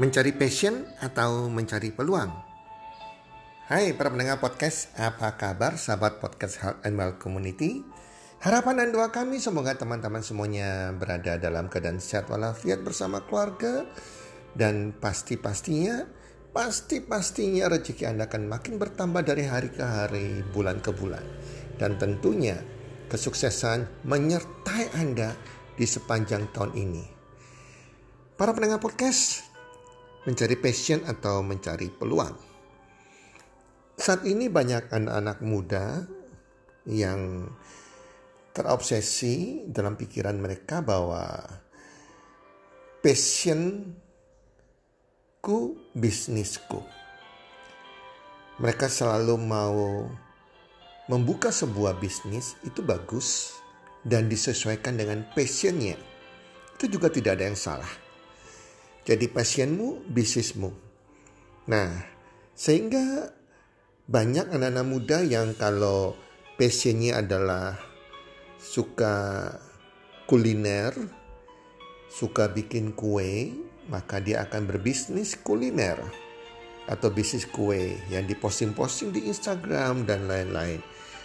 Mencari passion atau mencari peluang? Hai para pendengar podcast, apa kabar sahabat podcast Health and Well Community? Harapan dan doa kami semoga teman-teman semuanya berada dalam keadaan sehat walafiat bersama keluarga dan pasti-pastinya pasti-pastinya rezeki Anda akan makin bertambah dari hari ke hari, bulan ke bulan. Dan tentunya kesuksesan menyertai Anda di sepanjang tahun ini. Para pendengar podcast, mencari passion atau mencari peluang. Saat ini banyak anak-anak muda yang terobsesi dalam pikiran mereka bahwa passionku bisnisku. Mereka selalu mau membuka sebuah bisnis itu bagus dan disesuaikan dengan passionnya. Itu juga tidak ada yang salah. Jadi pasienmu, bisnismu. Nah, sehingga banyak anak-anak muda yang kalau passionnya adalah suka kuliner, suka bikin kue, maka dia akan berbisnis kuliner atau bisnis kue yang diposting-posting di Instagram dan lain-lain.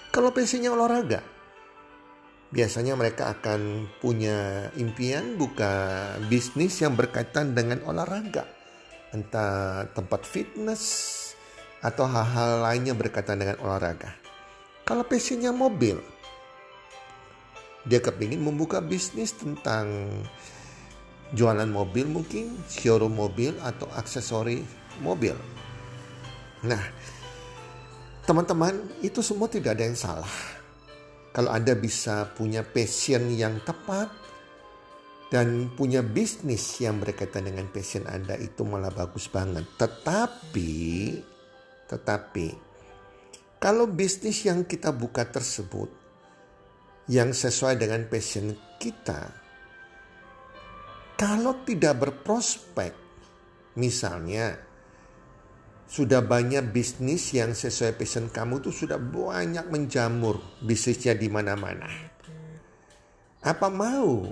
Kalau passionnya olahraga, biasanya mereka akan punya impian buka bisnis yang berkaitan dengan olahraga. Entah tempat fitness atau hal-hal lainnya berkaitan dengan olahraga. Kalau passionnya mobil, dia kepingin membuka bisnis tentang jualan mobil mungkin, showroom mobil atau aksesori mobil. Nah, teman-teman itu semua tidak ada yang salah kalau Anda bisa punya passion yang tepat dan punya bisnis yang berkaitan dengan passion Anda itu malah bagus banget. Tetapi, tetapi kalau bisnis yang kita buka tersebut yang sesuai dengan passion kita, kalau tidak berprospek, misalnya sudah banyak bisnis yang sesuai passion kamu tuh sudah banyak menjamur bisnisnya di mana-mana. Apa mau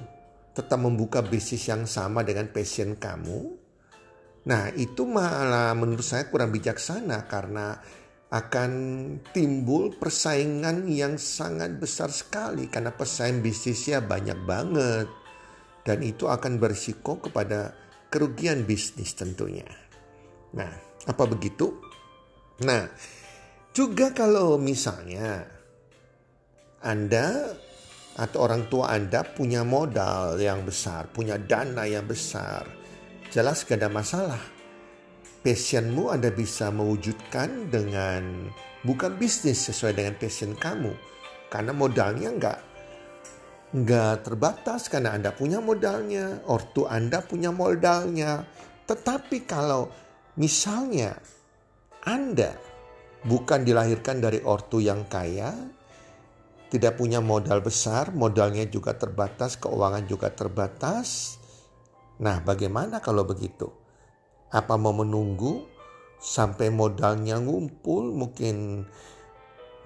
tetap membuka bisnis yang sama dengan passion kamu? Nah, itu malah menurut saya kurang bijaksana karena akan timbul persaingan yang sangat besar sekali karena pesaing bisnisnya banyak banget dan itu akan berisiko kepada kerugian bisnis tentunya. Nah, apa begitu? Nah, juga kalau misalnya Anda atau orang tua Anda punya modal yang besar, punya dana yang besar, jelas gak ada masalah. Passionmu Anda bisa mewujudkan dengan bukan bisnis sesuai dengan passion kamu. Karena modalnya nggak nggak terbatas karena Anda punya modalnya, ortu Anda punya modalnya. Tetapi kalau Misalnya, Anda bukan dilahirkan dari ortu yang kaya, tidak punya modal besar, modalnya juga terbatas, keuangan juga terbatas. Nah, bagaimana kalau begitu? Apa mau menunggu sampai modalnya ngumpul mungkin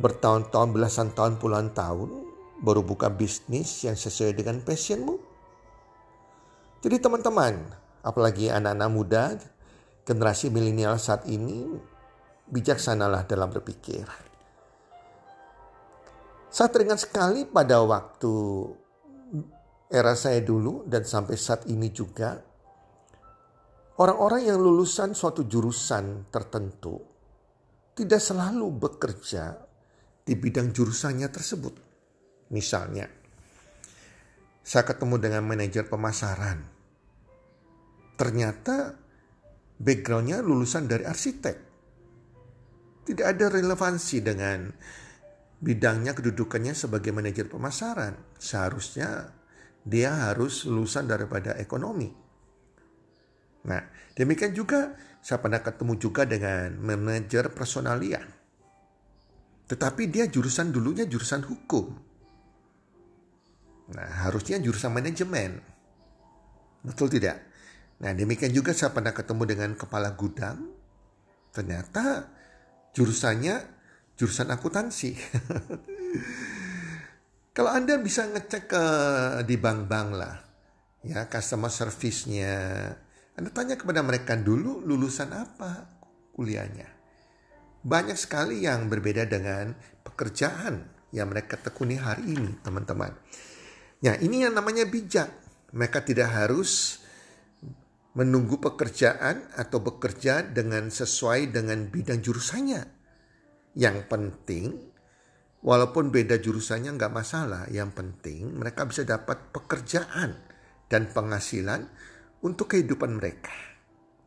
bertahun-tahun, belasan tahun, puluhan tahun baru buka bisnis yang sesuai dengan passionmu? Jadi teman-teman, apalagi anak-anak muda generasi milenial saat ini bijaksanalah dalam berpikir. Saya teringat sekali pada waktu era saya dulu dan sampai saat ini juga orang-orang yang lulusan suatu jurusan tertentu tidak selalu bekerja di bidang jurusannya tersebut. Misalnya, saya ketemu dengan manajer pemasaran. Ternyata backgroundnya lulusan dari arsitek. Tidak ada relevansi dengan bidangnya kedudukannya sebagai manajer pemasaran. Seharusnya dia harus lulusan daripada ekonomi. Nah, demikian juga saya pernah ketemu juga dengan manajer personalia. Tetapi dia jurusan dulunya jurusan hukum. Nah, harusnya jurusan manajemen. Betul tidak? Nah demikian juga saya pernah ketemu dengan kepala gudang. Ternyata jurusannya jurusan akuntansi. Kalau Anda bisa ngecek ke di bank-bank lah, ya customer service-nya, Anda tanya kepada mereka dulu lulusan apa kuliahnya. Banyak sekali yang berbeda dengan pekerjaan yang mereka tekuni hari ini, teman-teman. Ya, ini yang namanya bijak. Mereka tidak harus menunggu pekerjaan atau bekerja dengan sesuai dengan bidang jurusannya. Yang penting, walaupun beda jurusannya nggak masalah. Yang penting mereka bisa dapat pekerjaan dan penghasilan untuk kehidupan mereka.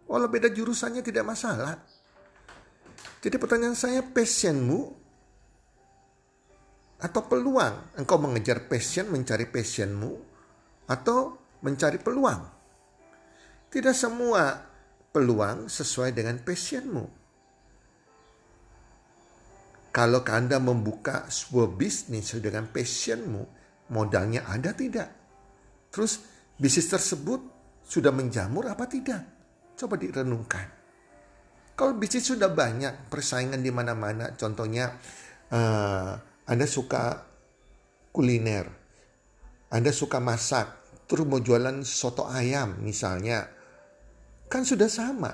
Walau beda jurusannya tidak masalah. Jadi pertanyaan saya, passionmu atau peluang? Engkau mengejar passion, mencari passionmu, atau mencari peluang? Tidak semua peluang sesuai dengan passionmu. Kalau Anda membuka sebuah bisnis dengan passionmu, modalnya ada tidak? Terus bisnis tersebut sudah menjamur apa tidak? Coba direnungkan. Kalau bisnis sudah banyak, persaingan di mana-mana, contohnya uh, Anda suka kuliner, Anda suka masak, terus mau jualan soto ayam misalnya, Kan sudah sama.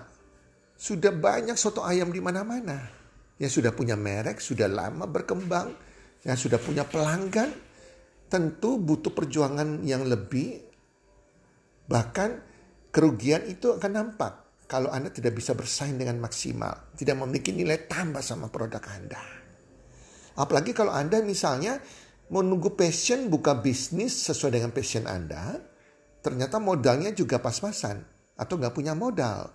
Sudah banyak soto ayam di mana-mana. Yang sudah punya merek, sudah lama berkembang, yang sudah punya pelanggan, tentu butuh perjuangan yang lebih. Bahkan kerugian itu akan nampak kalau Anda tidak bisa bersaing dengan maksimal, tidak memiliki nilai tambah sama produk Anda. Apalagi kalau Anda misalnya menunggu passion buka bisnis sesuai dengan passion Anda, ternyata modalnya juga pas-pasan atau nggak punya modal.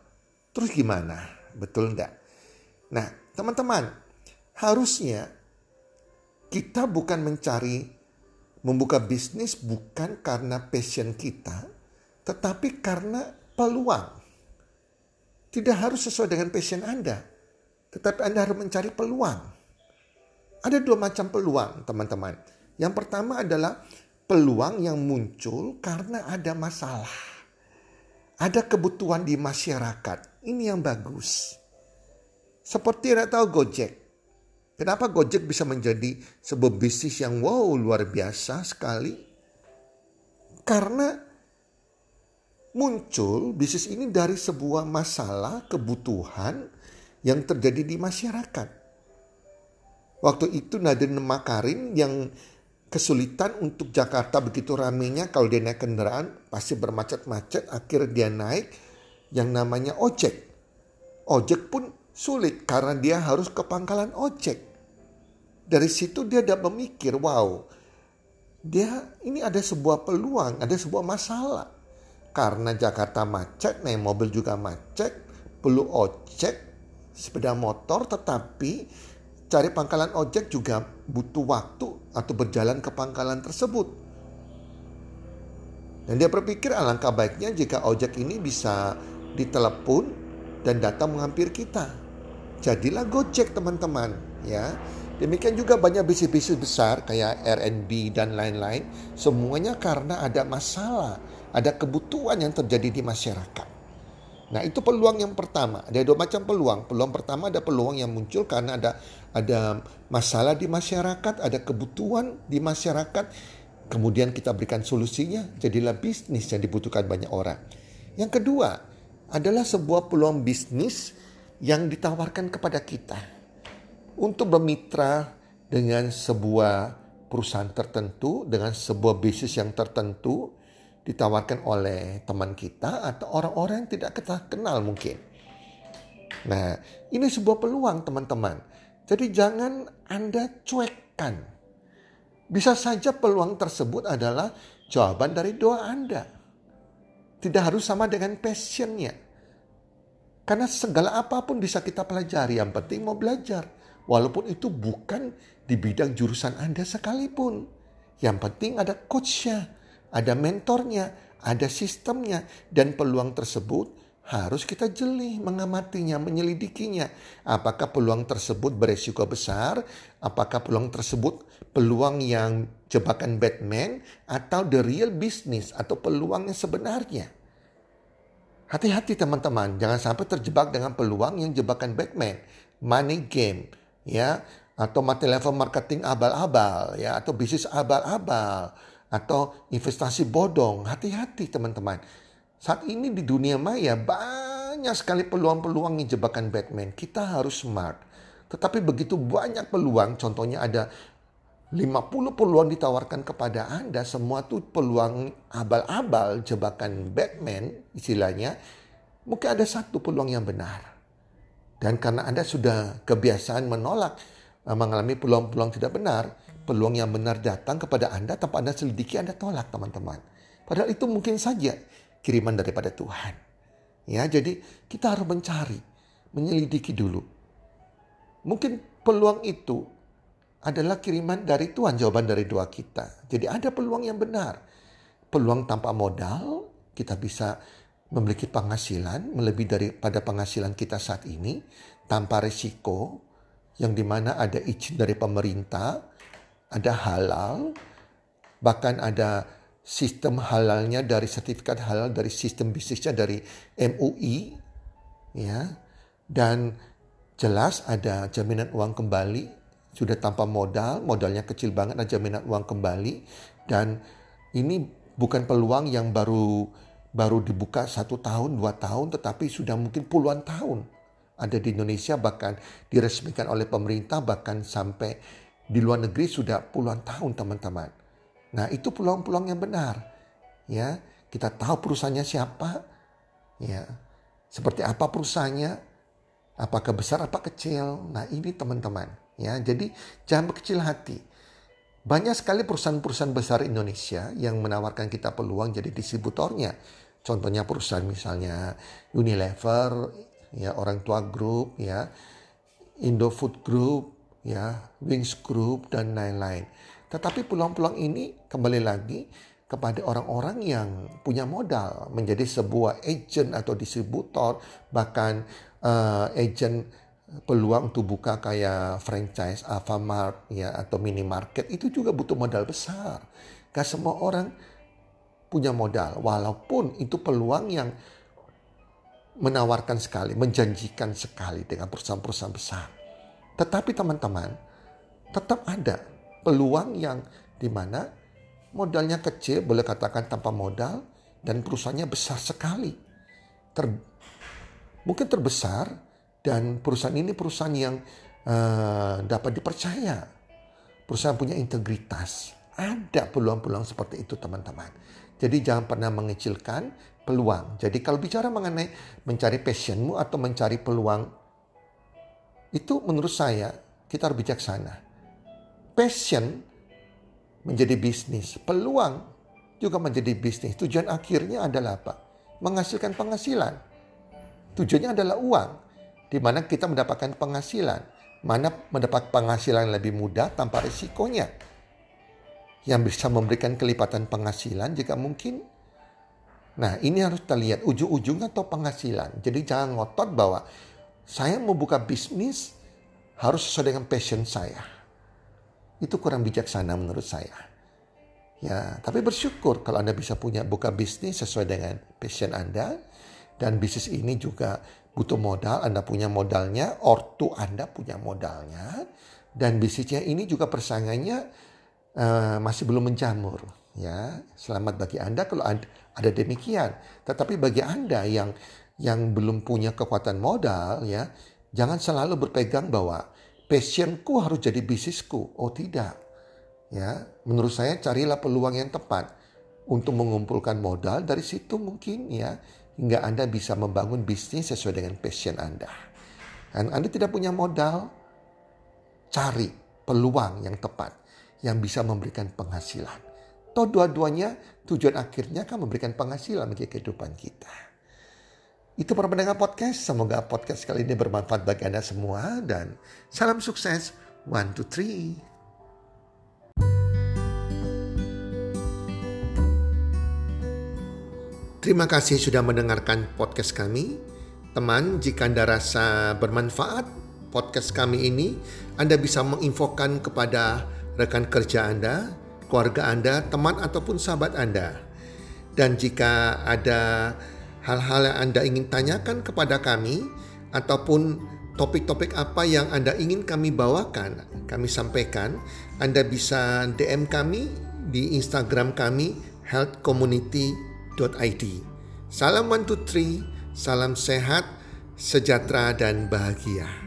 Terus gimana? Betul nggak? Nah, teman-teman, harusnya kita bukan mencari membuka bisnis bukan karena passion kita, tetapi karena peluang. Tidak harus sesuai dengan passion Anda, tetapi Anda harus mencari peluang. Ada dua macam peluang, teman-teman. Yang pertama adalah peluang yang muncul karena ada masalah ada kebutuhan di masyarakat. Ini yang bagus. Seperti yang tahu Gojek. Kenapa Gojek bisa menjadi sebuah bisnis yang wow luar biasa sekali? Karena muncul bisnis ini dari sebuah masalah kebutuhan yang terjadi di masyarakat. Waktu itu Nadine Makarin yang kesulitan untuk Jakarta begitu ramenya kalau dia naik kendaraan pasti bermacet-macet akhirnya dia naik yang namanya ojek. Ojek pun sulit karena dia harus ke pangkalan ojek. Dari situ dia dapat memikir, wow, dia ini ada sebuah peluang, ada sebuah masalah. Karena Jakarta macet, naik mobil juga macet, perlu ojek, sepeda motor, tetapi cari pangkalan ojek juga butuh waktu atau berjalan ke pangkalan tersebut. Dan dia berpikir alangkah baiknya jika ojek ini bisa ditelepon dan datang menghampir kita. Jadilah Gojek teman-teman ya. Demikian juga banyak bisnis-bisnis besar kayak R&B dan lain-lain. Semuanya karena ada masalah, ada kebutuhan yang terjadi di masyarakat. Nah itu peluang yang pertama. Ada dua macam peluang. Peluang pertama ada peluang yang muncul karena ada ada masalah di masyarakat, ada kebutuhan di masyarakat. Kemudian kita berikan solusinya, jadilah bisnis yang dibutuhkan banyak orang. Yang kedua adalah sebuah peluang bisnis yang ditawarkan kepada kita untuk bermitra dengan sebuah perusahaan tertentu, dengan sebuah bisnis yang tertentu, ditawarkan oleh teman kita atau orang-orang yang tidak kita kenal mungkin. Nah, ini sebuah peluang teman-teman. Jadi jangan Anda cuekkan. Bisa saja peluang tersebut adalah jawaban dari doa Anda. Tidak harus sama dengan passionnya. Karena segala apa pun bisa kita pelajari. Yang penting mau belajar. Walaupun itu bukan di bidang jurusan Anda sekalipun. Yang penting ada coachnya ada mentornya, ada sistemnya, dan peluang tersebut harus kita jeli mengamatinya, menyelidikinya. Apakah peluang tersebut beresiko besar? Apakah peluang tersebut peluang yang jebakan Batman atau the real business atau peluang yang sebenarnya? Hati-hati teman-teman, jangan sampai terjebak dengan peluang yang jebakan Batman, money game, ya, atau level marketing abal-abal, ya, atau bisnis abal-abal atau investasi bodong. Hati-hati teman-teman. Saat ini di dunia maya banyak sekali peluang-peluang yang jebakan Batman. Kita harus smart. Tetapi begitu banyak peluang, contohnya ada 50 peluang ditawarkan kepada Anda, semua tuh peluang abal-abal, jebakan Batman istilahnya, mungkin ada satu peluang yang benar. Dan karena Anda sudah kebiasaan menolak, eh, mengalami peluang-peluang tidak benar, peluang yang benar datang kepada Anda tanpa Anda selidiki, Anda tolak teman-teman. Padahal itu mungkin saja kiriman daripada Tuhan. Ya, jadi kita harus mencari, menyelidiki dulu. Mungkin peluang itu adalah kiriman dari Tuhan, jawaban dari doa kita. Jadi ada peluang yang benar. Peluang tanpa modal, kita bisa memiliki penghasilan melebihi daripada penghasilan kita saat ini tanpa resiko yang di mana ada izin dari pemerintah, ada halal, bahkan ada sistem halalnya dari sertifikat halal dari sistem bisnisnya dari MUI, ya, dan jelas ada jaminan uang kembali sudah tanpa modal, modalnya kecil banget, ada jaminan uang kembali. Dan ini bukan peluang yang baru baru dibuka satu tahun, dua tahun, tetapi sudah mungkin puluhan tahun ada di Indonesia bahkan diresmikan oleh pemerintah bahkan sampai di luar negeri sudah puluhan tahun teman-teman. Nah itu peluang-peluang yang benar. Ya kita tahu perusahaannya siapa, ya seperti apa perusahaannya, apakah besar apa kecil. Nah ini teman-teman Ya, jadi jangan berkecil hati. Banyak sekali perusahaan-perusahaan besar Indonesia yang menawarkan kita peluang jadi distributornya. Contohnya perusahaan misalnya Unilever, ya orang tua Group, ya Indofood Group, ya Wings Group dan lain-lain. Tetapi peluang-peluang ini kembali lagi kepada orang-orang yang punya modal menjadi sebuah agent atau distributor bahkan uh, agent peluang untuk buka kayak franchise Alfamart ya atau minimarket itu juga butuh modal besar. Gak semua orang punya modal walaupun itu peluang yang menawarkan sekali, menjanjikan sekali dengan perusahaan-perusahaan besar. Tetapi teman-teman, tetap ada peluang yang di mana modalnya kecil, boleh katakan tanpa modal, dan perusahaannya besar sekali. Ter, mungkin terbesar, dan perusahaan ini perusahaan yang uh, dapat dipercaya. Perusahaan punya integritas. Ada peluang-peluang seperti itu teman-teman. Jadi jangan pernah mengecilkan peluang. Jadi kalau bicara mengenai mencari passionmu atau mencari peluang, itu menurut saya kita harus bijaksana. Passion menjadi bisnis, peluang juga menjadi bisnis. Tujuan akhirnya adalah apa? Menghasilkan penghasilan. Tujuannya adalah uang di mana kita mendapatkan penghasilan. Mana mendapat penghasilan lebih mudah tanpa risikonya. Yang bisa memberikan kelipatan penghasilan jika mungkin. Nah ini harus terlihat ujung-ujungnya atau penghasilan. Jadi jangan ngotot bahwa saya mau buka bisnis harus sesuai dengan passion saya. Itu kurang bijaksana menurut saya. Ya, tapi bersyukur kalau Anda bisa punya buka bisnis sesuai dengan passion Anda dan bisnis ini juga butuh modal, Anda punya modalnya, ortu Anda punya modalnya, dan bisnisnya ini juga persaingannya uh, masih belum menjamur. Ya, selamat bagi Anda kalau ada demikian. Tetapi bagi Anda yang yang belum punya kekuatan modal, ya, jangan selalu berpegang bahwa passionku harus jadi bisnisku. Oh tidak. Ya, menurut saya carilah peluang yang tepat untuk mengumpulkan modal dari situ mungkin ya hingga Anda bisa membangun bisnis sesuai dengan passion Anda. Dan Anda tidak punya modal, cari peluang yang tepat yang bisa memberikan penghasilan. Toh dua-duanya tujuan akhirnya akan memberikan penghasilan bagi kehidupan kita. Itu para pendengar podcast. Semoga podcast kali ini bermanfaat bagi Anda semua. Dan salam sukses. One, two, three. Terima kasih sudah mendengarkan podcast kami. Teman, jika Anda rasa bermanfaat podcast kami ini, Anda bisa menginfokan kepada rekan kerja Anda, keluarga Anda, teman ataupun sahabat Anda. Dan jika ada hal-hal yang Anda ingin tanyakan kepada kami ataupun topik-topik apa yang Anda ingin kami bawakan, kami sampaikan, Anda bisa DM kami di Instagram kami healthcommunity.id. Salam one two three, salam sehat, sejahtera dan bahagia.